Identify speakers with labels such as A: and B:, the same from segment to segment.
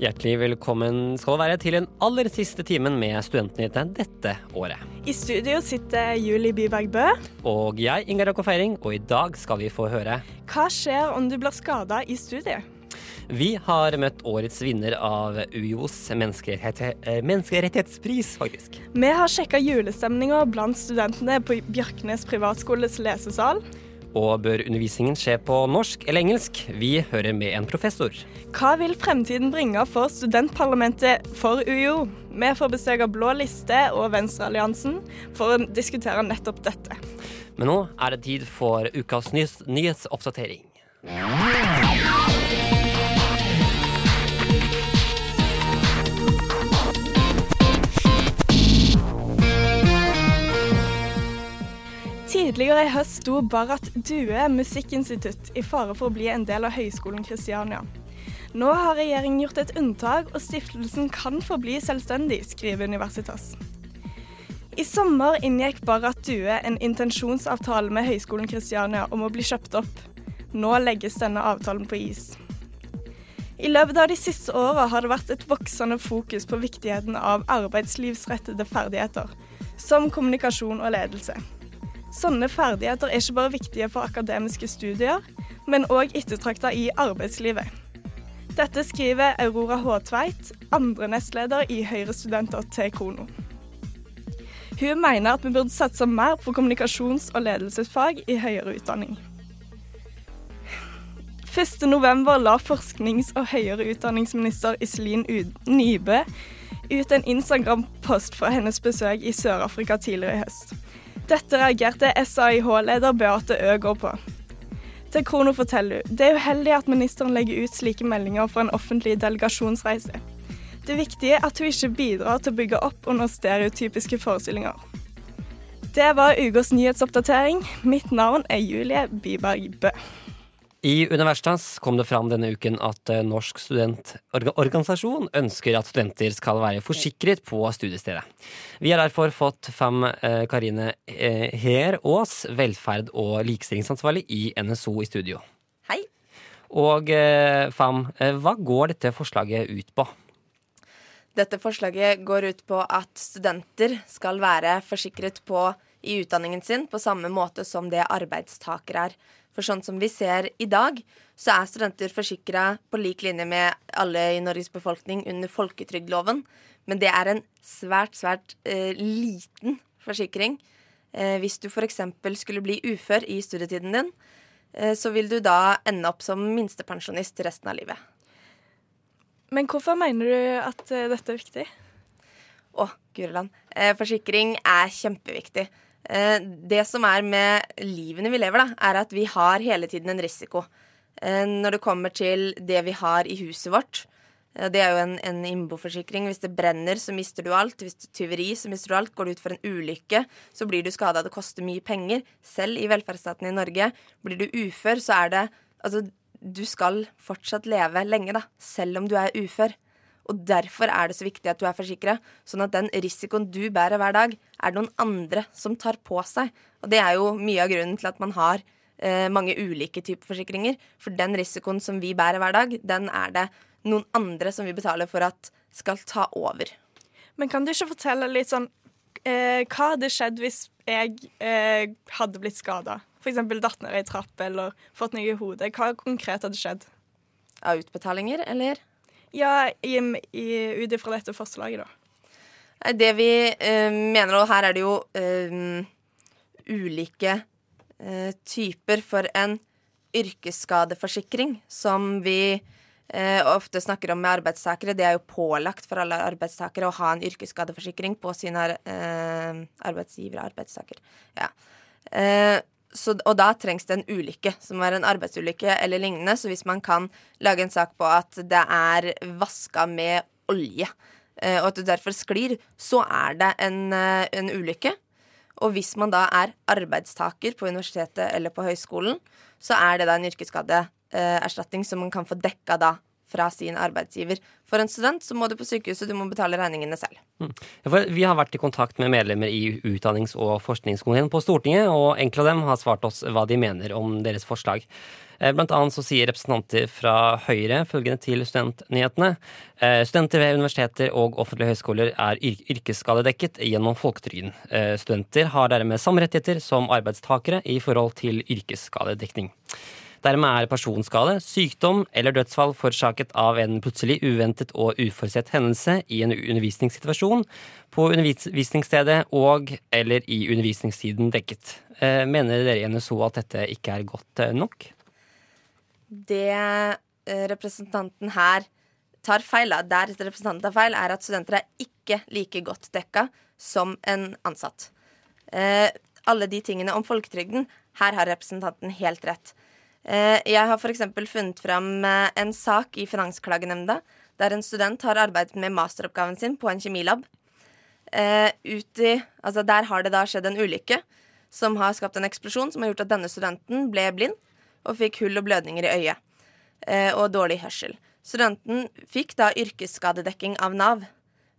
A: Hjertelig velkommen skal du være til den aller siste timen med Studentnyhetene dette året.
B: I studio sitter Julie Byberg Bø.
A: Og jeg, Ingar Jakob Feiring, og i dag skal vi få høre
B: Hva skjer om du blir skada i studiet?
A: Vi har møtt årets vinner av UiOs menneskerettighet, eh, menneskerettighetspris, faktisk.
B: Vi har sjekka julestemninga blant studentene på Bjørknes privatskoles lesesal.
A: Og bør undervisningen skje på norsk eller engelsk? Vi hører med en professor.
B: Hva vil fremtiden bringe for studentparlamentet for UiO? Vi får besøk av Blå liste og Venstrealliansen for å diskutere nettopp dette.
A: Men nå er det tid for ukas nyhets nyhetsoppdatering.
B: Tidligere i høst sto Barrat Due musikkinstitutt i fare for å bli en del av Høgskolen Kristiania. Nå har regjeringen gjort et unntak, og stiftelsen kan forbli selvstendig, skriver Universitas. I sommer inngikk Barrat Due en intensjonsavtale med Høgskolen Kristiania om å bli kjøpt opp. Nå legges denne avtalen på is. I løpet av de siste åra har det vært et voksende fokus på viktigheten av arbeidslivsrettede ferdigheter, som kommunikasjon og ledelse. Sånne ferdigheter er ikke bare viktige for akademiske studier, men òg ettertrakta i arbeidslivet. Dette skriver Aurora Håtveit, andre nestleder i Høyre Studenter til Krono. Hun mener at vi burde satse mer på kommunikasjons- og ledelsesfag i høyere utdanning. 1.11 la forsknings- og høyere utdanningsminister Iselin Nybø ut en Instagram-post fra hennes besøk i Sør-Afrika tidligere i høst. Dette reagerte SAIH-leder Beate Øgård på. Til Krono forteller hun det er uheldig at ministeren legger ut slike meldinger for en offentlig delegasjonsreise. Det viktige er at hun ikke bidrar til å bygge opp under stereotypiske forestillinger. Det var ukas nyhetsoppdatering. Mitt navn er Julie Byberg Bø.
A: I Universitas kom det fram denne uken at eh, Norsk studentorganisasjon ønsker at studenter skal være forsikret på studiestedet. Vi har derfor fått fem eh, Karine eh, Heer Aas, velferd- og likestillingsansvarlig i NSO i studio.
C: Hei.
A: Og fem, hva går dette forslaget ut på?
C: Dette forslaget går ut på at studenter skal være forsikret på i utdanningen sin på samme måte som det arbeidstakere er. For sånn som vi ser i dag, så er studenter forsikra på lik linje med alle i Norges befolkning under folketrygdloven. Men det er en svært, svært eh, liten forsikring. Eh, hvis du f.eks. skulle bli ufør i studietiden din, eh, så vil du da ende opp som minstepensjonist resten av livet.
B: Men hvorfor mener du at eh, dette er viktig?
C: Å, Guriland. Eh, forsikring er kjempeviktig. Eh, det som er med livene vi lever, da, er at vi har hele tiden en risiko. Eh, når det kommer til det vi har i huset vårt. Eh, det er jo en, en innboforsikring. Hvis det brenner, så mister du alt. Hvis det er tyveri, så mister du alt. Går du ut for en ulykke, så blir du skada. Det koster mye penger. Selv i velferdsstaten i Norge. Blir du ufør, så er det Altså, du skal fortsatt leve lenge, da. Selv om du er ufør. Og derfor er det så viktig at du er forsikra, sånn at den risikoen du bærer hver dag, er det noen andre som tar på seg. Og det er jo mye av grunnen til at man har eh, mange ulike typer forsikringer. For den risikoen som vi bærer hver dag, den er det noen andre som vi betaler for at skal ta over.
B: Men kan du ikke fortelle litt sånn eh, Hva hadde skjedd hvis jeg eh, hadde blitt skada? F.eks. datt ned ei trapp eller fått noe i hodet. Hva konkret hadde skjedd?
C: Av utbetalinger, eller?
B: Ja, ut ifra dette forslaget, da.
C: Det vi eh, mener, og her er det jo eh, ulike eh, typer for en yrkesskadeforsikring som vi eh, ofte snakker om med arbeidstakere. Det er jo pålagt for alle arbeidstakere å ha en yrkesskadeforsikring på sine eh, arbeidsgivere og arbeidstaker. Ja. Så, og da trengs det en ulykke, som er en arbeidsulykke eller lignende. Så hvis man kan lage en sak på at det er vaska med olje eh, og at du derfor sklir, så er det en, eh, en ulykke. Og hvis man da er arbeidstaker på universitetet eller på høyskolen, så er det da en yrkesskadeerstatning som man kan få dekka da fra sin arbeidsgiver. For en student så må du på sykehuset, du må betale regningene selv.
A: Mm. Vi har vært i kontakt med medlemmer i utdannings- og forskningskomiteen på Stortinget, og enkelte av dem har svart oss hva de mener om deres forslag. Eh, blant annet så sier representanter fra Høyre følgende til Studentnyhetene. Eh, studenter ved universiteter og offentlige høyskoler er yrkesskadedekket gjennom folketrygden. Eh, studenter har dermed samme rettigheter som arbeidstakere i forhold til yrkesskadedekning. Dermed er personskade, sykdom eller dødsfall forårsaket av en plutselig uventet og uforutsett hendelse i en undervisningssituasjon på undervisningsstedet og eller i undervisningstiden dekket. Mener dere i NSO at dette ikke er godt nok?
C: det eh, representanten her tar feil av, der representanten tar feil, er at studenter er ikke like godt dekka som en ansatt. Eh, alle de tingene om folketrygden, her har representanten helt rett. Eh, jeg har f.eks. funnet fram eh, en sak i Finansklagenemnda der en student har arbeidet med masteroppgaven sin på en kjemilab. Eh, uti, altså der har det da skjedd en ulykke som har skapt en eksplosjon som har gjort at denne studenten ble blind og fikk hull og blødninger i øyet. Og dårlig hørsel. Studenten fikk da yrkesskadedekking av Nav,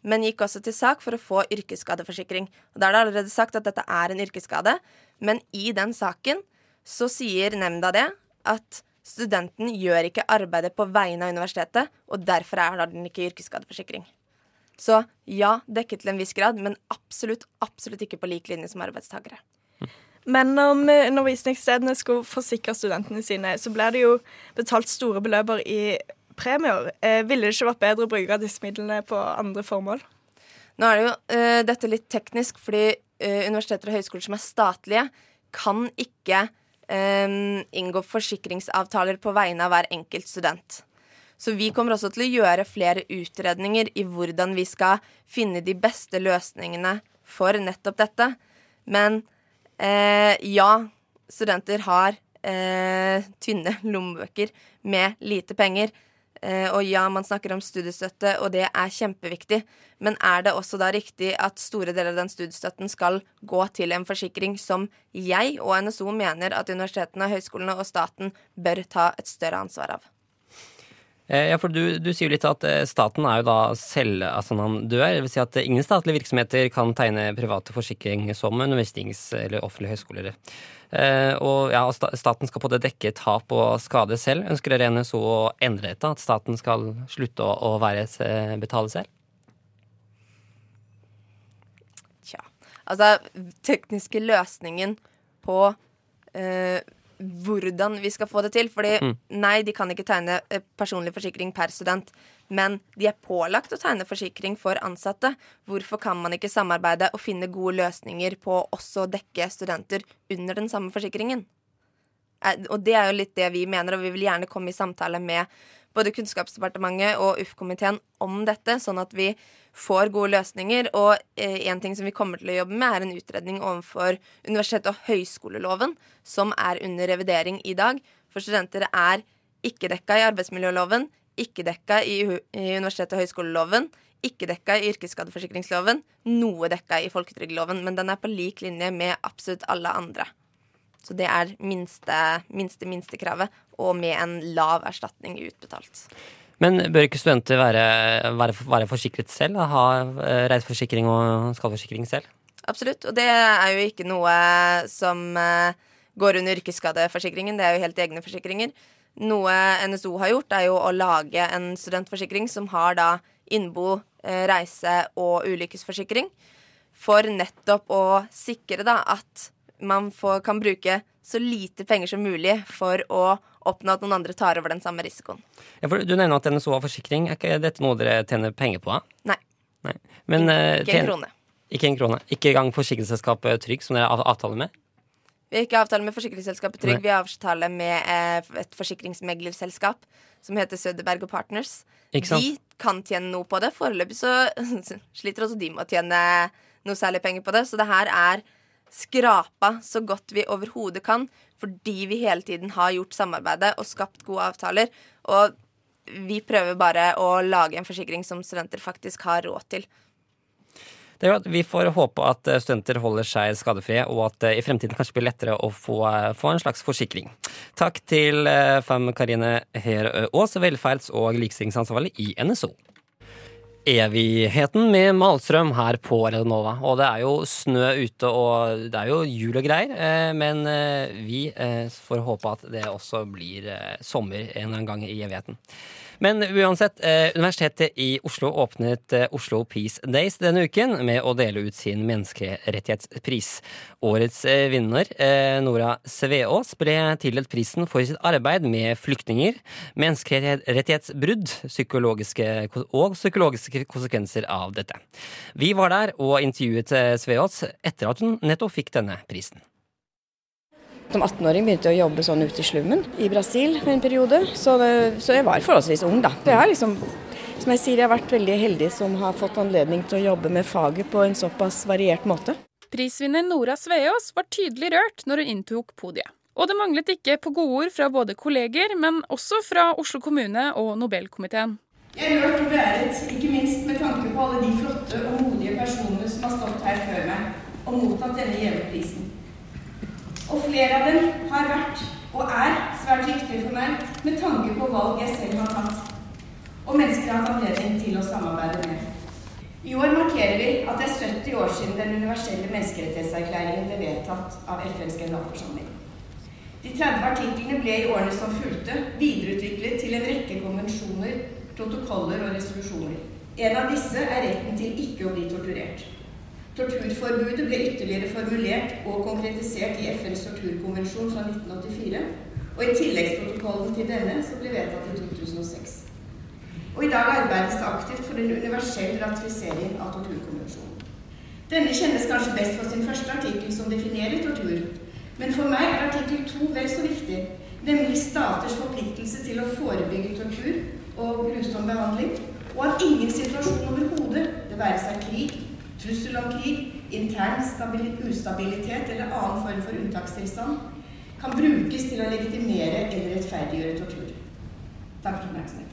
C: men gikk også til sak for å få yrkesskadeforsikring. Og Da er det allerede sagt at dette er en yrkesskade, men i den saken så sier nemnda det at studenten gjør ikke arbeidet på vegne av universitetet, og derfor er den ikke yrkesskadeforsikring. Så ja, dekket til en viss grad, men absolutt, absolutt ikke på lik linje som arbeidstakere.
B: Men om undervisningsstedene skulle forsikre studentene sine, så ble det jo betalt store beløper i premier. Eh, ville det ikke vært bedre å bruke disse midlene på andre formål?
C: Nå er det jo eh, dette litt teknisk, fordi eh, universiteter og høyskoler som er statlige, kan ikke um, inngå forsikringsavtaler på vegne av hver enkelt student. Så vi kommer også til å gjøre flere utredninger i hvordan vi skal finne de beste løsningene for nettopp dette. Men Eh, ja, studenter har eh, tynne lommebøker med lite penger. Eh, og ja, man snakker om studiestøtte, og det er kjempeviktig. Men er det også da riktig at store deler av den studiestøtten skal gå til en forsikring som jeg og NSO mener at universitetene, høyskolene og staten bør ta et større ansvar av?
A: Eh, ja, for du, du, sier jo litt at eh, staten er jo da selv altså. Det vil si at ingen statlige virksomheter kan tegne private forsikring som undervisnings- eller offentlige høyskoler. Eh, og ja, staten skal på det dekke tap og skade selv. Ønsker dere NSO å endre dette? At staten skal slutte å være, betale selv?
C: Tja. Altså, tekniske løsningen på eh, hvordan vi skal få det til. Fordi mm. nei, de kan ikke tegne eh, personlig forsikring per student. Men de er pålagt å tegne forsikring for ansatte. Hvorfor kan man ikke samarbeide og finne gode løsninger på å også dekke studenter under den samme forsikringen? Eh, og det er jo litt det vi mener, og vi vil gjerne komme i samtale med både Kunnskapsdepartementet og UF-komiteen om dette, sånn at vi får gode løsninger. Og eh, en ting som vi kommer til å jobbe med, er en utredning overfor universitet- og høyskoleloven, som er under revidering i dag. For studenter er ikke dekka i arbeidsmiljøloven, ikke dekka i, universitet- og høyskoleloven, ikke dekka i yrkesskadeforsikringsloven, noe dekka i folketrygdloven. Men den er på lik linje med absolutt alle andre. Så det er minste, minste, minste kravet, og med en lav erstatning utbetalt.
A: Men bør ikke studenter være, være, være forsikret selv? Ha eh, reiseforsikring og skadeforsikring selv?
C: Absolutt, og det er jo ikke noe som eh, går under yrkesskadeforsikringen. Det er jo helt egne forsikringer. Noe NSO har gjort, er jo å lage en studentforsikring som har da innbo, eh, reise og ulykkesforsikring. For nettopp å sikre da at man får, kan bruke så lite penger som mulig for å oppnå at noen andre tar over den samme risikoen.
A: Ja, du nevner at NSO har forsikring. Er ikke dette noe dere tjener penger på?
C: Nei.
A: Nei. Men,
C: ikke, ikke en krone.
A: Ikke en krone. Ikke engang forsikringsselskapet Trygg, som dere har avtale med?
C: Vi har ikke avtale med forsikringsselskapet Trygg. Nei. Vi har avtale med eh, et forsikringsmeglerselskap som heter Søderberg og Partners. De kan tjene noe på det. Foreløpig så sliter også de med å tjene noe særlig penger på det. Så det her er skrapa så godt vi overhodet kan, fordi vi hele tiden har gjort samarbeidet og skapt gode avtaler. Og vi prøver bare å lage en forsikring som studenter faktisk har råd til.
A: Det er jo at Vi får håpe at eh, studenter holder seg skadefrie, og at det i fremtiden kanskje blir lettere å få, eh, få en slags forsikring. Takk til Fem Karine Her Aas, velferds- og likestillingsansvarlig i NSO. Evigheten med Malstrøm her på Redonova. Og det er jo snø ute, og det er jo jul og greier. Men vi får håpe at det også blir sommer en gang i evigheten. Men uansett, eh, Universitetet i Oslo åpnet eh, Oslo Peace Days denne uken med å dele ut sin menneskerettighetspris. Årets eh, vinner, Nora Sveås, ble tildelt prisen for sitt arbeid med flyktninger, menneskerettighetsbrudd psykologiske og psykologiske konsekvenser av dette. Vi var der og intervjuet Sveås etter at hun nettopp fikk denne prisen.
D: Som 18-åring begynte jeg å jobbe sånn ute i slummen i Brasil for en periode, så, det, så jeg var forholdsvis ung, da. Jeg har liksom, som jeg sier, jeg har vært veldig heldig som har fått anledning til å jobbe med faget på en såpass variert måte.
E: Prisvinner Nora Sveås var tydelig rørt når hun inntok podiet. Og det manglet ikke på godord fra både kolleger, men også fra Oslo kommune og Nobelkomiteen.
F: Jeg er rørt og beæret, ikke minst med tanke på alle de flotte og modige personene som har stått her før meg og mottatt denne gjeve prisen. Og flere av dem har vært og er svært viktige for meg med tanke på valg jeg selv har tatt, og mennesker jeg har hatt anledning til å samarbeide med. I år markerer vi at det er 70 år siden den universelle menneskerettighetserklæringen ble vedtatt av FNs generalforsamling. De 30 artiklene ble i årene som fulgte, videreutviklet til en rekke konvensjoner, protokoller og resolusjoner. En av disse er retten til ikke å bli torturert. Torturforbudet ble ytterligere formulert og konkretisert i FNs torturkonvensjon fra 1984, og i tilleggsprotokollen til denne, som ble vedtatt i 2006. Og i dag arbeides det aktivt for en universell ratifisering av torturkonvensjonen. Denne kjennes kanskje best for sin første artikkel, som definerer tortur. Men for meg er artikkel to vel så viktig, nemlig staters forpliktelse til å forebygge tortur og grusom behandling, og at ingen situasjon overhodet, det være seg krig, trussel om krig, intern ustabilitet eller annen form for unntakstilstand kan brukes til å legitimere eller rettferdiggjøre tortur. Takk for oppmerksomheten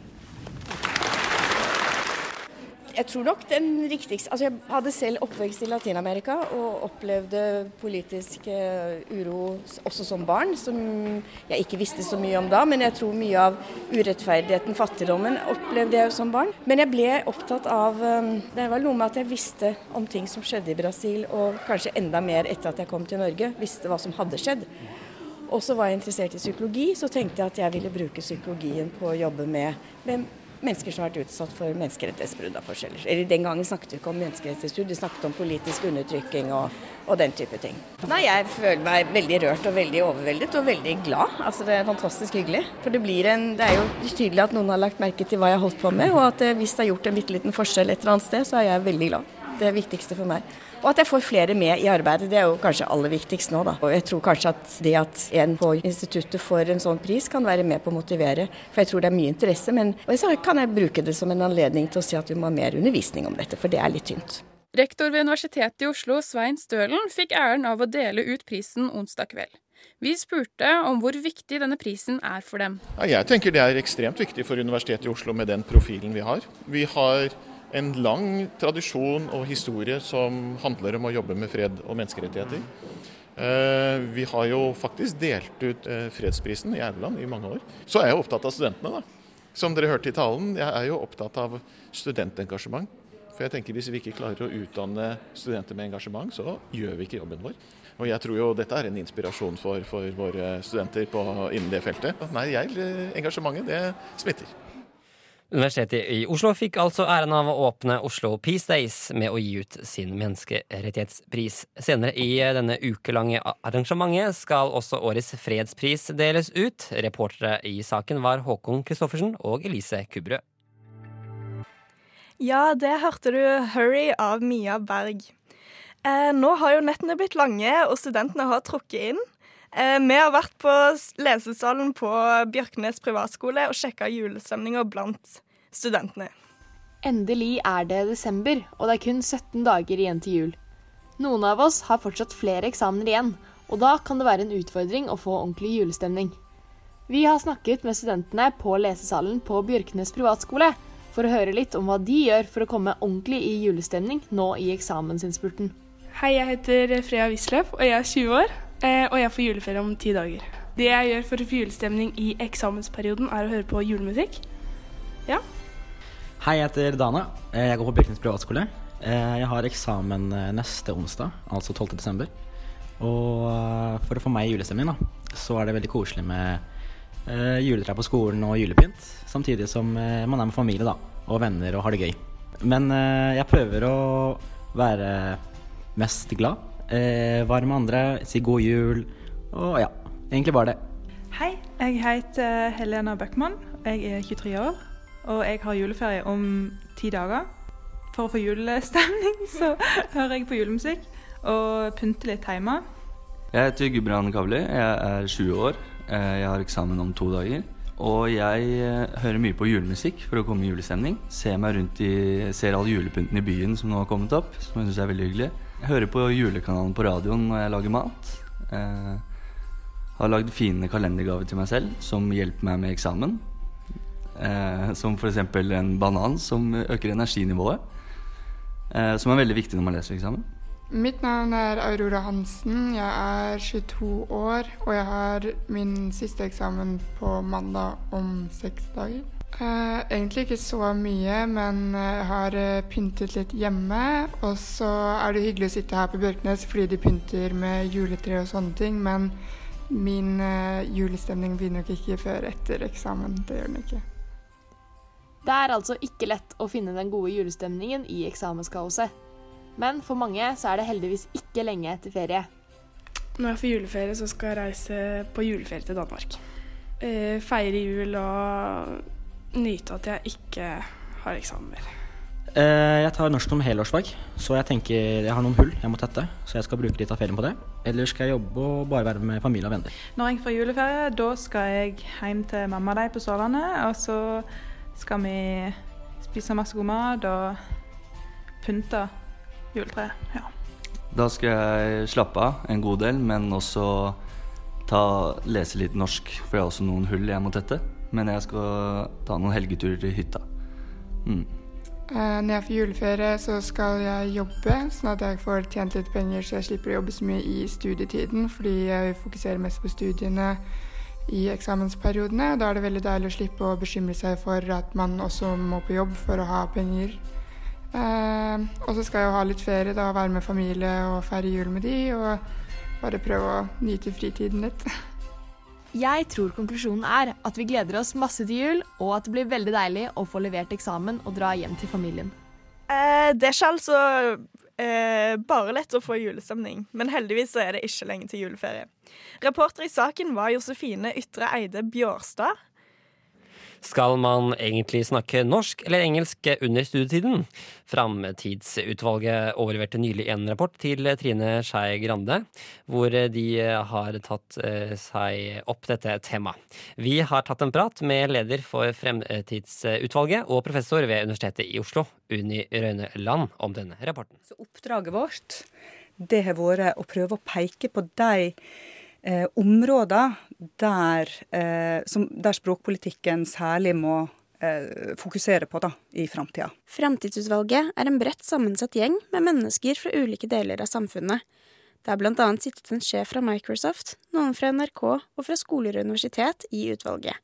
D: jeg tror nok den riktigste Altså, jeg hadde selv oppvekst i Latin-Amerika og opplevde politisk uh, uro også som barn, som jeg ikke visste så mye om da. Men jeg tror mye av urettferdigheten, fattigdommen, opplevde jeg jo som barn. Men jeg ble opptatt av um, Det var noe med at jeg visste om ting som skjedde i Brasil, og kanskje enda mer etter at jeg kom til Norge. Visste hva som hadde skjedd. Og så var jeg interessert i psykologi, så tenkte jeg at jeg ville bruke psykologien på å jobbe med, med mennesker som har vært utsatt for menneskerettighetsbrudd av forskjeller. Eller Den gangen snakket vi ikke om menneskerettighetsbrudd, vi snakket om politisk undertrykking og, og, den type ting. Nei, Jeg føler meg veldig rørt og veldig overveldet og veldig glad. Altså Det er fantastisk hyggelig. For det, en, det er jo tydelig at noen har lagt merke til hva jeg har holdt på med, og at eh, hvis det har gjort en bitte liten forskjell et eller annet sted, så er jeg veldig glad. Det er det viktigste for meg. Og at jeg får flere med i arbeidet, det er jo kanskje aller viktigst nå, da. Og jeg tror kanskje at det at en på instituttet får en sånn pris, kan være med på å motivere. For jeg tror det er mye interesse. Men så kan jeg bruke det som en anledning til å si at vi må ha mer undervisning om dette, for det er litt tynt.
E: Rektor ved Universitetet i Oslo, Svein Stølen, fikk æren av å dele ut prisen onsdag kveld. Vi spurte om hvor viktig denne prisen er for dem.
G: Ja, jeg tenker det er ekstremt viktig for Universitetet i Oslo med den profilen vi har. Vi har en lang tradisjon og historie som handler om å jobbe med fred og menneskerettigheter. Eh, vi har jo faktisk delt ut eh, fredsprisen i Aurland i mange år. Så er jeg opptatt av studentene, da. Som dere hørte i talen, jeg er jo opptatt av studentengasjement. For jeg tenker Hvis vi ikke klarer å utdanne studenter med engasjement, så gjør vi ikke jobben vår. Og jeg tror jo dette er en inspirasjon for, for våre studenter på, innen det feltet. Nei, jeg, engasjementet det smitter.
A: Universitetet i Oslo fikk altså æren av å åpne Oslo Peace Days med å gi ut sin menneskerettighetspris. Senere i denne ukelange arrangementet skal også årets fredspris deles ut. Reportere i saken var Håkon Christoffersen og Elise Kubrød.
B: Ja, det hørte du 'Hurry' av Mia Berg. Eh, nå har jo nettene blitt lange, og studentene har trukket inn. Eh, vi har vært på lesesalen på Bjørknes privatskole og sjekka julestemninga blant studentene.
H: Endelig er det desember, og det er kun 17 dager igjen til jul. Noen av oss har fortsatt flere eksamener igjen, og da kan det være en utfordring å få ordentlig julestemning. Vi har snakket med studentene på lesesalen på Bjørknes privatskole for å høre litt om hva de gjør for å komme ordentlig i julestemning nå i eksamensinnspurten.
I: Hei, jeg heter Freya Wisløff, og jeg er 20 år. Eh, Og jeg får juleferie om ti dager. Det jeg gjør for å få julestemning i eksamensperioden, er å høre på julemusikk. Ja.
J: Hei, jeg heter Dana. Eh, Jeg går på Bjørknes privatskole. Eh, Jeg har eksamen neste onsdag, altså 12. desember. Og for å få meg i julestemning, da, så er det veldig koselig med juletrær på skolen og julepynt. Samtidig som man er med familie da, og venner og har det gøy. Men jeg prøver å være mest glad, eh, være med andre, si god jul, og ja, egentlig bare det.
K: Hei, jeg heter Helena Bøckmann. Jeg er 23 år, og jeg har juleferie om ti dager. For å få julestemning så hører jeg på julemusikk og pynter litt hjemme.
L: Jeg heter Gudbrand Kavli. Jeg er 20 år. Eh, Jeg har eksamen om to dager. Og jeg eh, hører mye på julemusikk for å komme i julestemning. Ser meg rundt i, ser alle julepynten i byen som nå har kommet opp, som jeg syns er veldig hyggelig. Jeg hører på julekanalen på radioen når jeg lager mat. Eh, har lagd fine kalendergaver til meg selv som hjelper meg med eksamen. Eh, som f.eks. en banan som øker energinivået. Eh, som er veldig viktig når man leser eksamen.
M: Mitt navn er Aurora Hansen. Jeg er 22 år, og jeg har min siste eksamen på mandag om seks dager. Eh, egentlig ikke så mye, men jeg har eh, pyntet litt hjemme. Og så er det hyggelig å sitte her på Bjørknes fordi de pynter med juletre og sånne ting. Men min uh, julestemning blir nok ikke før etter eksamen. Det gjør den ikke.
H: Det er altså ikke lett å finne den gode julestemningen i eksamenskaoset. Men for mange så er det heldigvis ikke lenge etter ferie.
I: Når jeg får juleferie, så skal jeg reise på juleferie til Danmark. Uh, feire jul og nyte at jeg ikke har eksamen mer.
J: Eh, Jeg tar norsk som helårsfag, så jeg tenker jeg har noen hull jeg må tette. Så jeg skal bruke litt av ferien på det. Eller skal jeg jobbe og bare være med familie og venner.
K: Når jeg får juleferie, da skal jeg hjem til mamma og de på Sørlandet. Og så skal vi spise masse god mat og pynte juletreet. Ja.
L: Da skal jeg slappe av en god del, men også ta, lese litt norsk, for jeg har også noen hull jeg må tette. Men jeg skal ta noen helgeturer til hytta. Mm.
M: Eh, Når jeg får juleferie, så skal jeg jobbe, sånn at jeg får tjent litt penger så jeg slipper å jobbe så mye i studietiden, fordi jeg fokuserer mest på studiene i eksamensperiodene. Da er det veldig deilig å slippe å bekymre seg for at man også må på jobb for å ha penger. Eh, og så skal jeg jo ha litt ferie, da, være med familie og feire jul med de, og bare prøve å nyte fritiden litt.
H: Jeg tror konklusjonen er at vi gleder oss masse til jul, og at det blir veldig deilig å få levert eksamen og dra hjem til familien.
B: Eh, det er ikke altså eh, bare lett å få julestemning, men heldigvis så er det ikke lenge til juleferie. Reporter i saken var Josefine Ytre Eide Bjørstad.
A: Skal man egentlig snakke norsk eller engelsk under studietiden? Framtidsutvalget overleverte nylig en rapport til Trine Skei Grande, hvor de har tatt eh, seg opp dette temaet. Vi har tatt en prat med leder for Fremtidsutvalget og professor ved Universitetet i Oslo, Unni Røyne Land, om denne rapporten.
N: Så oppdraget vårt det har vært å prøve å peke på de eh, områder der, eh, som, der språkpolitikken særlig må eh, fokusere på da, i framtida.
O: Fremtidsutvalget er en bredt sammensatt gjeng med mennesker fra ulike deler av samfunnet. Det blant annet sittet en sjef fra Microsoft, noen fra NRK og fra skoler og universitet i utvalget.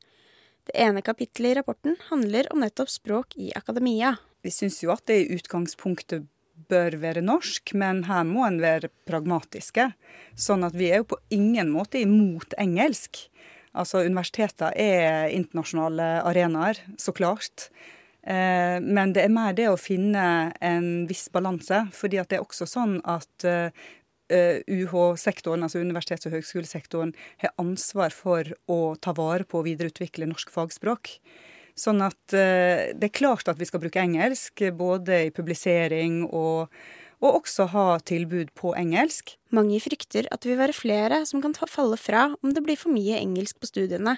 O: Det ene kapittelet i rapporten handler om nettopp språk i akademia.
N: Vi syns jo at det i utgangspunktet bør være norsk, men her må en være pragmatiske. Sånn at vi er jo på ingen måte imot engelsk. Altså Universiteter er internasjonale arenaer, så klart. Eh, men det er mer det å finne en viss balanse. fordi at det er også sånn at eh, UH-sektoren, altså universitets- og høgskolesektoren, har ansvar for å ta vare på og videreutvikle norsk fagspråk. Sånn at eh, det er klart at vi skal bruke engelsk, både i publisering og, og også ha tilbud på engelsk.
O: Mange frykter at det vil være flere som kan falle fra om det blir for mye engelsk på studiene,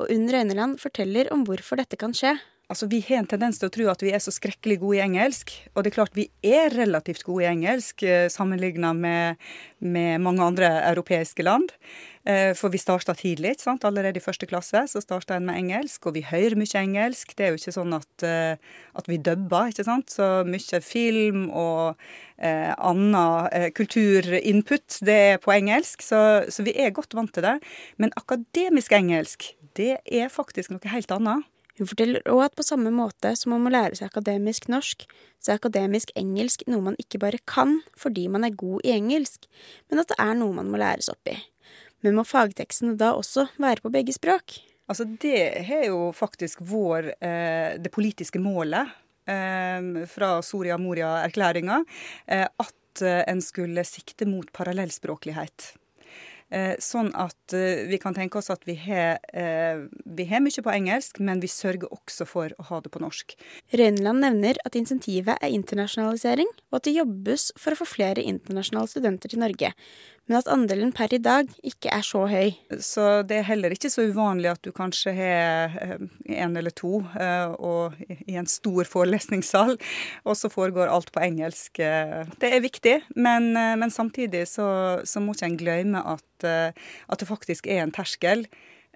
O: og Unn Røyneland forteller om hvorfor dette kan skje.
N: Altså, Vi har en tendens til å tro at vi er så skrekkelig gode i engelsk. Og det er klart vi er relativt gode i engelsk sammenligna sammenlignet med, med mange andre europeiske land. Eh, for vi starta tidlig. ikke sant? Allerede i første klasse så starta en med engelsk, og vi hører mye engelsk. Det er jo ikke sånn at, eh, at vi dubber, ikke sant. Så mye film og eh, annen eh, kulturinput, det er på engelsk. Så, så vi er godt vant til det. Men akademisk engelsk, det er faktisk noe helt annet.
O: Hun forteller òg at på samme måte som man må lære seg akademisk norsk, så er akademisk engelsk noe man ikke bare kan fordi man er god i engelsk, men at det er noe man må læres opp i. Men må fagtekstene da også være på begge språk?
N: Altså Det er jo faktisk vår, eh, det politiske målet eh, fra Soria Moria-erklæringa, eh, at eh, en skulle sikte mot parallellspråklighet. Eh, sånn at eh, vi kan tenke oss at vi har, eh, vi har mye på engelsk, men vi sørger også for å ha det på norsk.
O: Røyneland nevner at insentivet er internasjonalisering, og at det jobbes for å få flere internasjonale studenter til Norge, men at andelen per i dag ikke er så høy.
N: Så det er heller ikke så uvanlig at du kanskje har en eller to og i en stor forelesningssal, og så foregår alt på engelsk. Det er viktig, men, men samtidig så, så må ikke en glemme at at, eh, det faktisk er en terskel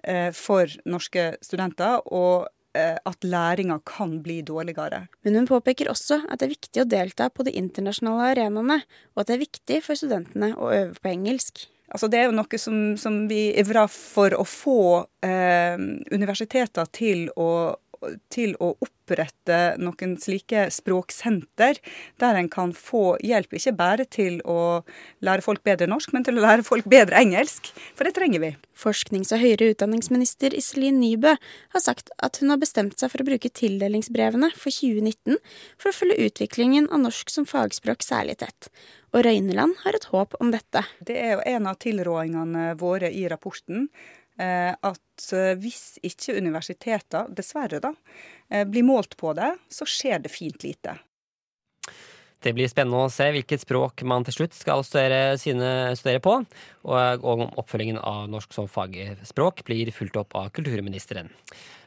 N: eh, for norske studenter, og eh, at læringa kan bli dårligere.
O: Men hun påpeker også at det er viktig å delta på de internasjonale arenaene, og at det er viktig for studentene å øve på engelsk.
N: Altså det er jo noe som, som vi ivrer for å få eh, universiteter til å, til å opprette noen slike språksenter, der en kan få hjelp ikke bare til å lære folk bedre norsk, men til å lære folk bedre engelsk. For det trenger vi.
O: Forsknings- og høyere utdanningsminister Iselin Nybø har sagt at hun har bestemt seg for å bruke tildelingsbrevene for 2019 for å følge utviklingen av norsk som fagspråk særlig tett. Og Røyneland har et håp om dette.
N: Det er jo en av tilrådingene våre i rapporten. Eh, at eh, hvis ikke universiteter, dessverre da, eh, blir målt på det, så skjer det fint lite.
A: Det blir spennende å se hvilket språk man til slutt skal studere, sine, studere på, og om oppfølgingen av norsk som fagspråk blir fulgt opp av kulturministeren.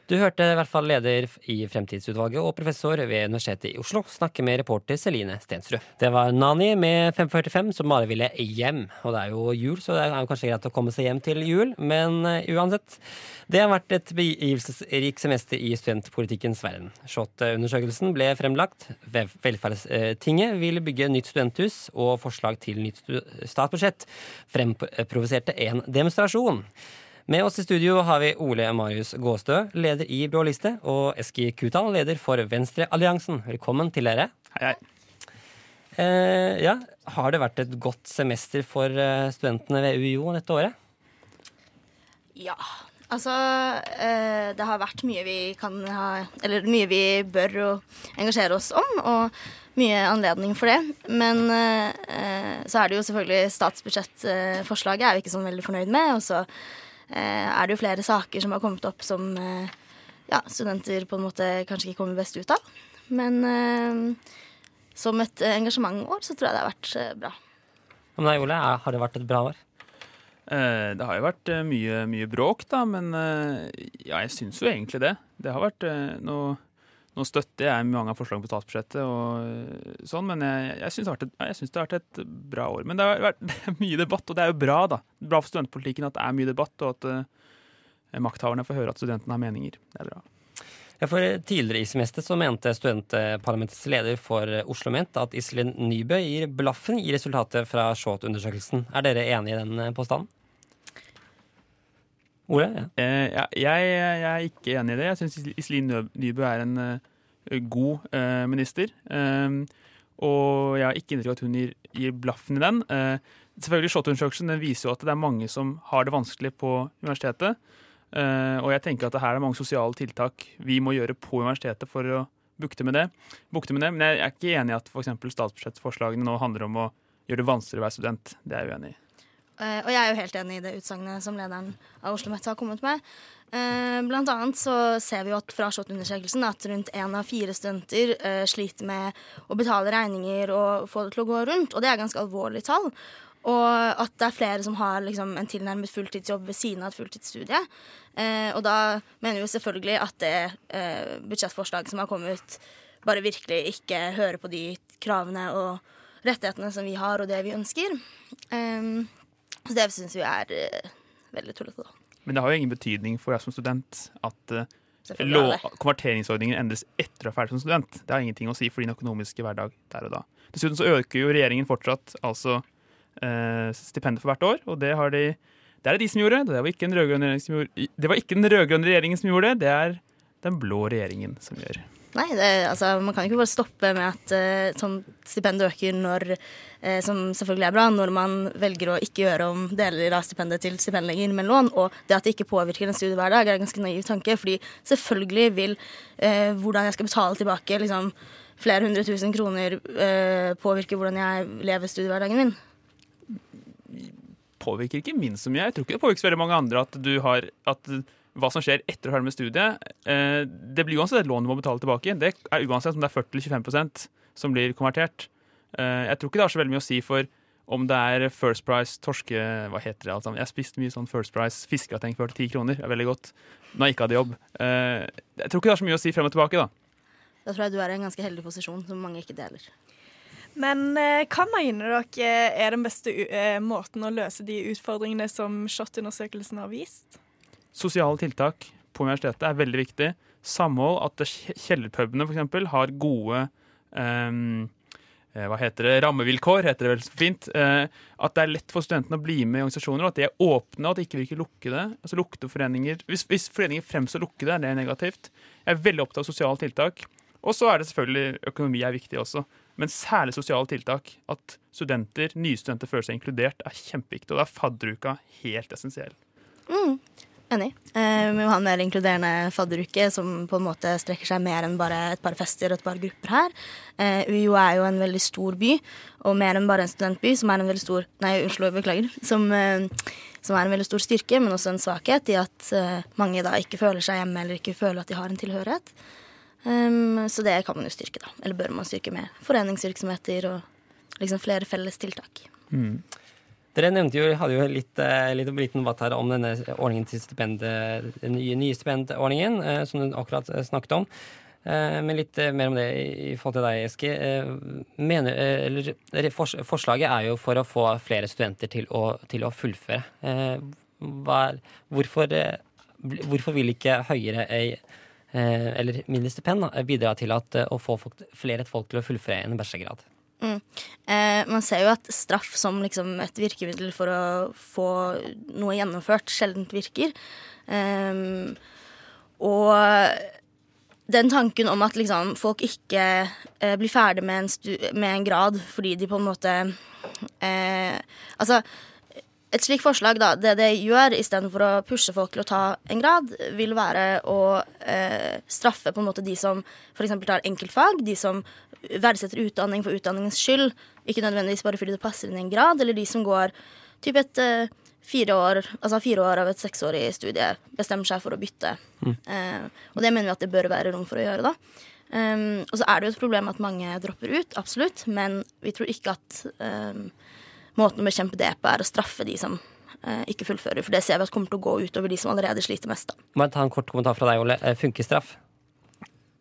A: Du hørte i hvert fall leder i Fremtidsutvalget og professor ved Universitetet i Oslo snakke med reporter Celine Stensrud. Det var Nani med 545 som bare ville hjem. Og det er jo jul, så det er kanskje greit å komme seg hjem til jul. Men uh, uansett. Det har vært et begivelsesrikt semester i studentpolitikkens verden. SHoT-undersøkelsen ble fremlagt. Velferdstinget vil bygge nytt studenthus, og forslag til nytt statsbudsjett fremprovoserte en demonstrasjon. Med oss i studio har vi Ole Marius Gåstø, leder i Blå liste, og Eski Kutal, leder for Venstrealliansen. Velkommen til dere.
P: Hei, hei.
A: Eh, ja, har det vært et godt semester for eh, studentene ved UiO dette året?
Q: Ja. Altså, eh, det har vært mye vi kan ha Eller mye vi bør engasjere oss om, og mye anledning for det. Men eh, så er det jo selvfølgelig statsbudsjettforslaget er vi ikke sånn veldig fornøyd med. og så er det jo flere saker som har kommet opp som eh, ja, studenter på en måte kanskje ikke kommer best ut av. Men eh, som et engasjementår så tror jeg det har vært bra.
A: Men deg, Ole, har det vært et bra år?
P: Det har jo vært mye, mye bråk, da, men ja, jeg syns jo egentlig det. Det har vært noe nå støtter jeg mange av forslagene på statsbudsjettet, og sånn, men jeg, jeg syns det, det, har vært et bra år. Men det har vært mye debatt, og det er jo bra. da. Bra for studentpolitikken at det er mye debatt, og at uh, makthaverne får høre at studentene har meninger. Det er bra.
A: Ja, for Tidligere i semester så mente studentparlamentets leder for Oslo Ment at Iselin Nybø gir blaffen i resultatet fra SHoT-undersøkelsen. Er dere enig i den påstanden? Ole? Ja.
P: Eh, jeg, jeg, er ikke enig i det. Jeg syns Iselin Nybø er en uh, god uh, minister. Um, og jeg har ikke inntrykk av at hun gir, gir, blaffen i den. Selvfølgelig SHoT-undersøkelsen viser jo at det er mange som har det vanskelig på universitetet. og jeg tenker at det her er mange sosiale tiltak vi må gjøre på universitetet for å bukte med det. Bukte med det. Men jeg er ikke enig i at f.eks. statsbudsjettforslagene nå handler om å gjøre det vanskeligere å være student. Det er jeg uenig i.
Q: Eh, og jeg er jo helt enig i det utsagnet som lederen av Oslo Met har kommet med. Uh, blant annet så ser vi jo at fra SHoT-undersøkelsen at rundt én av fire studenter uh, sliter med å betale regninger og få det til å gå rundt, og det er ganske alvorlige tall. Og at det er flere som har liksom, en tilnærmet fulltidsjobb ved siden av et fulltidsstudie. Og da mener vi selvfølgelig at det budsjettforslaget som har kommet, bare virkelig ikke hører på de kravene og rettighetene som vi har, og det vi ønsker. Um, så det syns vi er uh, veldig tullete, da.
P: Men det har jo ingen betydning for deg som student at
Q: Selvfølgelig det.
P: konverteringsordningen endres etter å ha ferdig som student. Det har ingenting å si for din økonomiske hverdag der og da. Dessuten så øker jo regjeringen fortsatt altså uh, stipendet for hvert år, og det har de det er det de som gjorde. Det var ikke den rød-grønne regjeringen som gjorde det. Var ikke den rød-grønne regjeringen som gjorde det, det er den blå regjeringen som gjør.
Q: Nei, det, altså, man kan ikke bare stoppe med at uh, sånn stipend øker når, uh, som selvfølgelig er bra, når man velger å ikke gjøre om deler av stipendet til stipendlenger med lån. Og det at det ikke påvirker en studiehverdag, er en ganske naiv tanke. fordi selvfølgelig vil uh, hvordan jeg skal betale tilbake liksom, flere hundre tusen kroner påvirke hvordan jeg lever studiehverdagen min.
P: Påvirker ikke min så mye. Jeg tror ikke det påvirker så veldig mange andre at du har at hva som skjer etter å ha med studiet. Eh, det blir uansett et lån du må betale tilbake. Det er uansett om det er 40-25% som blir konvertert. Eh, jeg tror ikke det har så veldig mye å si for om det er First Price, torske Hva heter det alt sammen? Jeg spiste mye sånn First Price fiskegrateng for 10 kroner. Det er veldig godt. Når jeg ikke hadde jobb. Eh, jeg tror ikke det har så mye å si frem og tilbake, da.
Q: Da tror jeg du er i en ganske heldig posisjon som mange ikke deler.
B: Men hva mener dere er den beste måten å løse de utfordringene som SHoT-undersøkelsen har vist?
P: Sosiale tiltak på universitetet er veldig viktig. Samhold, at kjellerpubene f.eks. har gode um, hva heter det, rammevilkår, heter det vel fint. Uh, at det er lett for studentene å bli med i organisasjoner, og at de er åpne og at de ikke virker lukkede. Altså lukkede foreninger. Hvis, hvis foreninger fremstår lukkede, er det negativt. Jeg er veldig opptatt av sosiale tiltak. Og så er det selvfølgelig økonomi er viktig også. Men særlig sosiale tiltak. At studenter, nye studenter føler seg inkludert, er kjempeviktig. Og da er fadderuka helt essensiell.
Q: Mm. Enig. Eh, vi må ha en mer inkluderende fadderuke som på en måte strekker seg mer enn bare et par fester og et par grupper her. Eh, UiO er jo en veldig stor by, og mer enn bare en studentby, som er en veldig stor Nei, Oslo, beklager. Som, eh, som er en veldig stor styrke, men også en svakhet i at eh, mange da ikke føler seg hjemme eller ikke føler at de har en tilhørighet. Um, så det kan man jo styrke, da. Eller bør man styrke med foreningsvirksomheter og liksom flere felles tiltak.
A: Mm. Dere nevnte jo, hadde jo litt, eh, litt liten debatt her om denne ordningen til stipend, den nye, nye stipendordningen, eh, som du akkurat eh, snakket om. Men litt mer om det i forhold til deg, Eski. Mener, eller, forslaget er jo for å få flere studenter til å, til å fullføre. Hva, hvorfor, hvorfor, vil ikke høyere eller mindre stipend bidra til at, å få flere folk til å fullføre en bachelorgrad?
Q: Mm. Eh, man ser jo at straff som liksom et virkemiddel for å få noe gjennomført, sjelden virker. Eh, og den tanken om at liksom, folk ikke eh, blir ferdig med en, med en, grad fordi de på en måte eh, Altså, et slikt forslag, da, det det gjør istedenfor å pushe folk til å ta en grad, vil være å eh, straffe på en måte de som f.eks. tar enkeltfag, de som verdsetter utdanning for utdanningens skyld, ikke nødvendigvis bare fordi det passer inn i en grad, eller de som går typ et eh, fire år, altså fire år av et seksårig studie, bestemmer seg for å bytte. Mm. Eh, og det mener vi at det bør være rom for å gjøre, da. Um, og så er det jo et problem at mange dropper ut, absolutt, men vi tror ikke at um, måten å bekjempe det på er å straffe de som eh, ikke fullfører. For det ser vi at kommer til å gå utover de som allerede sliter mest. Da.
A: Må jeg ta en kort kommentar fra deg, Ole. Eh, funker straff?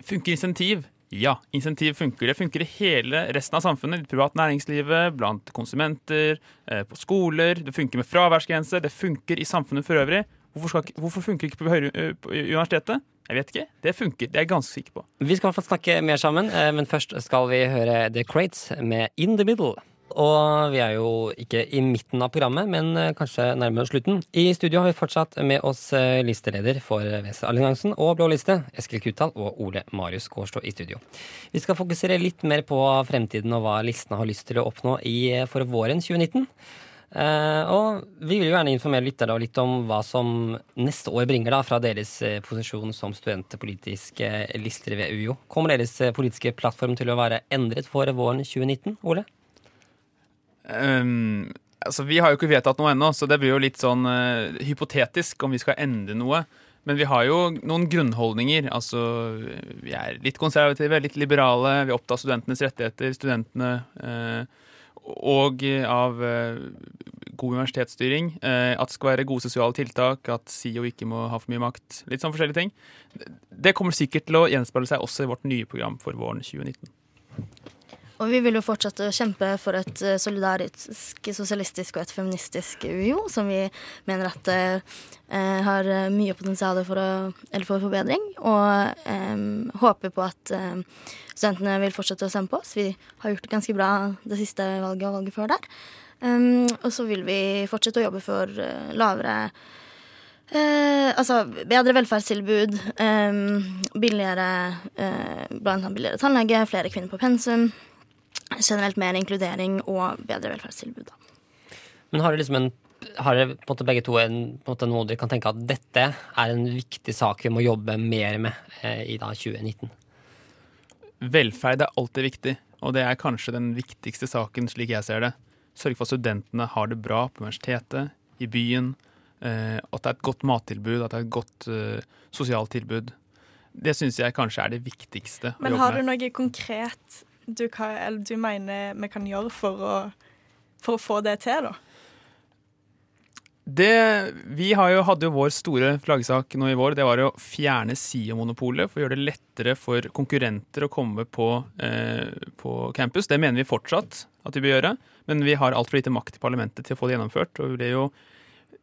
P: Funker insentiv? Ja, insentiv funker. Det funker i hele resten av samfunnet. I privat næringslivet, blant konsumenter, eh, på skoler. Det funker med fraværsgrense. Det funker i samfunnet for øvrig. Hvorfor, skal, hvorfor funker det ikke på, høyre, eh, på universitetet? Jeg vet ikke. Det funker. Det er jeg ganske sikker på.
A: Vi skal i hvert fall snakke mer sammen, men først skal vi høre The Crates med In The Middle. Og vi er jo ikke i midten av programmet, men eh, kanskje nærmere slutten. I studio har vi fortsatt med oss eh, listeleder for Venstrealliansen og Blå liste, Eskil Kutal og Ole Marius Gårdstå i studio. Vi skal fokusere litt mer på fremtiden og hva listene har lyst til å oppnå i, for våren 2019. Uh, og vi vil jo gjerne informere lyttere litt om hva som neste år bringer da, fra deres posisjon som studentpolitiske lister ved UiO. Kommer deres politiske plattform til å være endret for våren 2019, Ole?
P: Um, Altså, Vi har jo ikke vedtatt noe ennå, så det blir jo litt sånn uh, hypotetisk om vi skal endre noe. Men vi har jo noen grunnholdninger. Altså, vi er litt konservative, litt liberale. Vi er opptatt av studentenes rettigheter, studentene. uh, og av uh, god universitetsstyring. At det skal være gode sosiale tiltak. At SIO ikke må ha for mye makt. Litt sånn forskjellige ting. Det kommer sikkert til å gjenspeile seg også i vårt nye program for våren 2019.
Q: Og vi vil jo fortsette å kjempe for et eh, solidarisk, sosialistisk og et feministisk UiO, som vi mener at eh, har mye potensial for, å, for forbedring. Og eh, håper på at eh, studentene vil fortsette å stemme på oss. Vi har gjort det ganske bra det siste valget og valget før der. Um, og så vil vi fortsette å jobbe for uh, lavere Eh, altså bedre velferdstilbud, eh, billigere, eh, blant annet billigere tannlege, flere kvinner på pensum generelt mer inkludering og bedre velferdstilbud.
A: Men har dere liksom en har dere på en måte begge to en, på en måte noe dere kan tenke at dette er en viktig sak vi må jobbe mer med eh, i da 2019?
P: Velferd er alltid viktig, og det er kanskje den viktigste saken slik jeg ser det. Sørge for at studentene har det bra på universitetet, i byen, eh, at det er et godt mattilbud, at det er et godt eh, sosialt tilbud. Det syns jeg kanskje er det viktigste.
B: Men har du noe konkret du, kan, du, mener vi kan gjøre for å, for å få det til, da?
P: Det, vi jo, hadde jo vår store flaggsak nå i vår. Det var å fjerne SIO-monopolet for å gjøre det lettere for konkurrenter å komme på, eh, på, campus. Det mener vi fortsatt at vi bør gjøre, men vi har altfor lite makt i parlamentet til å få det gjennomført. Og vi ble jo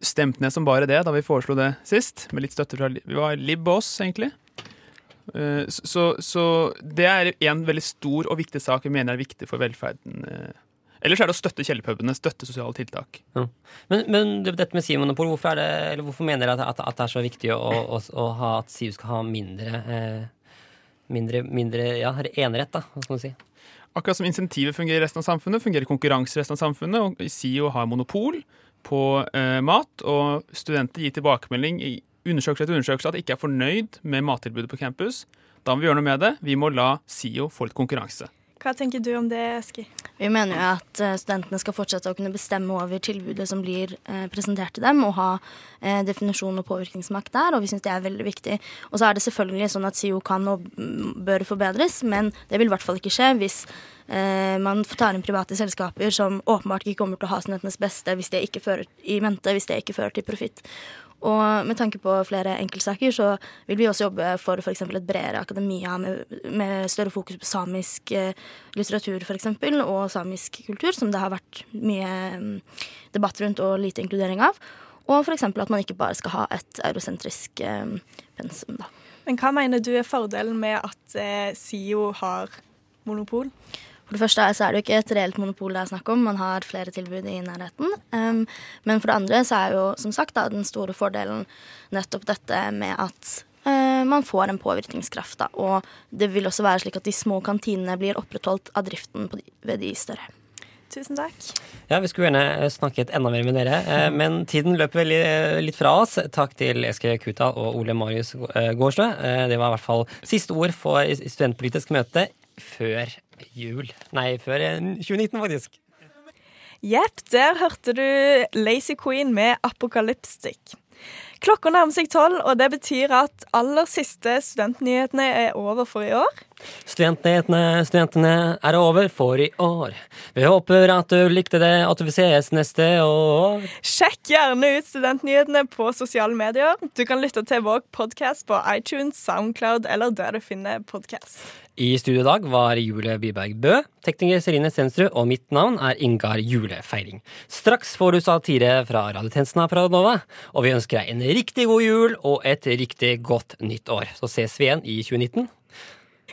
P: stemt ned som bare det da vi foreslo det sist, med litt støtte fra Vi var Lib og oss, egentlig. Eh, så, så, det er en veldig stor og viktig sak vi mener er viktig for velferden. Eh. Ellers er det å støtte kjellerpubene, støtte sosiale tiltak.
A: Ja. Men, men, dette med SIO-monopol, hvorfor, hvorfor, mener dere at, at, det er så viktig å, å, å ha, at SIO skal ha mindre, eh, mindre, mindre ja, enerett? da, hva skal man si?
P: Akkurat som insentivet fungerer i resten av samfunnet, fungerer konkurranse i resten av samfunnet. og SIO har monopol på eh, mat, og studenter gir tilbakemelding i undersøkelse etter undersøkelse at de ikke er fornøyd med mattilbudet på campus. Da må vi gjøre noe med det. Vi må la SIO få litt konkurranse.
B: Hva tenker du om det, Eski?
Q: Vi mener jo at eh, studentene skal fortsette å kunne bestemme over tilbudet som blir eh, presentert til dem, og ha eh, definisjon og påvirkningsmakt der, og vi syns det er veldig viktig. Og så er det selvfølgelig sånn at SIO kan og bør forbedres, men det vil i hvert fall ikke skje hvis man tar inn private selskaper som åpenbart ikke kommer til å ha studentenes beste hvis det ikke fører i mente, hvis det ikke fører til profitt. Og med tanke på flere enkeltsaker så vil vi også jobbe for f.eks. et bredere akademia med, med, større fokus på samisk litteratur litteratur f.eks. og samisk kultur, som det har vært mye mm, debatt rundt og lite inkludering av. Og f.eks. at man ikke bare skal ha et eurosentrisk eh, pensum. Da.
B: Men hva mener du er fordelen med at eh, SIO har monopol?
Q: For det første så er det jo ikke et reelt monopol det er snakk om, man har flere tilbud i nærheten. Um, men for det andre så er jo som sagt da, den store fordelen nettopp dette med at uh, man får en påvirkningskraft. Da, og det vil også være slik at de små kantinene blir opprettholdt av driften de, ved de større.
B: Tusen takk.
A: Ja, Vi skulle gjerne snakket enda mer med dere, eh, men tiden løper veldig eh, litt fra oss. Takk til Eske Kuta og Ole Marius Gårdstø. Det var i hvert fall siste ord for studentpolitisk møte før jul. Nei, før 2019, faktisk.
B: Jepp, der hørte du Lazy Queen med 'Apokalypstic'. Klokka nærmer seg tolv, og det betyr at aller siste studentnyhetene er over for i år.
A: Studentnyhetene, studentene er over for i år. Vi håper at du likte det, at vi ses neste år.
B: Sjekk gjerne ut studentnyhetene på sosiale medier. Du kan lytte til vår podkast på iTunes, Soundcloud eller der du finner podkast.
A: I studio i dag var Julie Byberg Bø, tekniker Serine Stensrud, og mitt navn er Ingar Julefeiring. Straks får du satire fra radiotjenesten av Nova, og vi ønsker deg en riktig god jul og et riktig godt nytt år. Så ses vi igjen i 2019.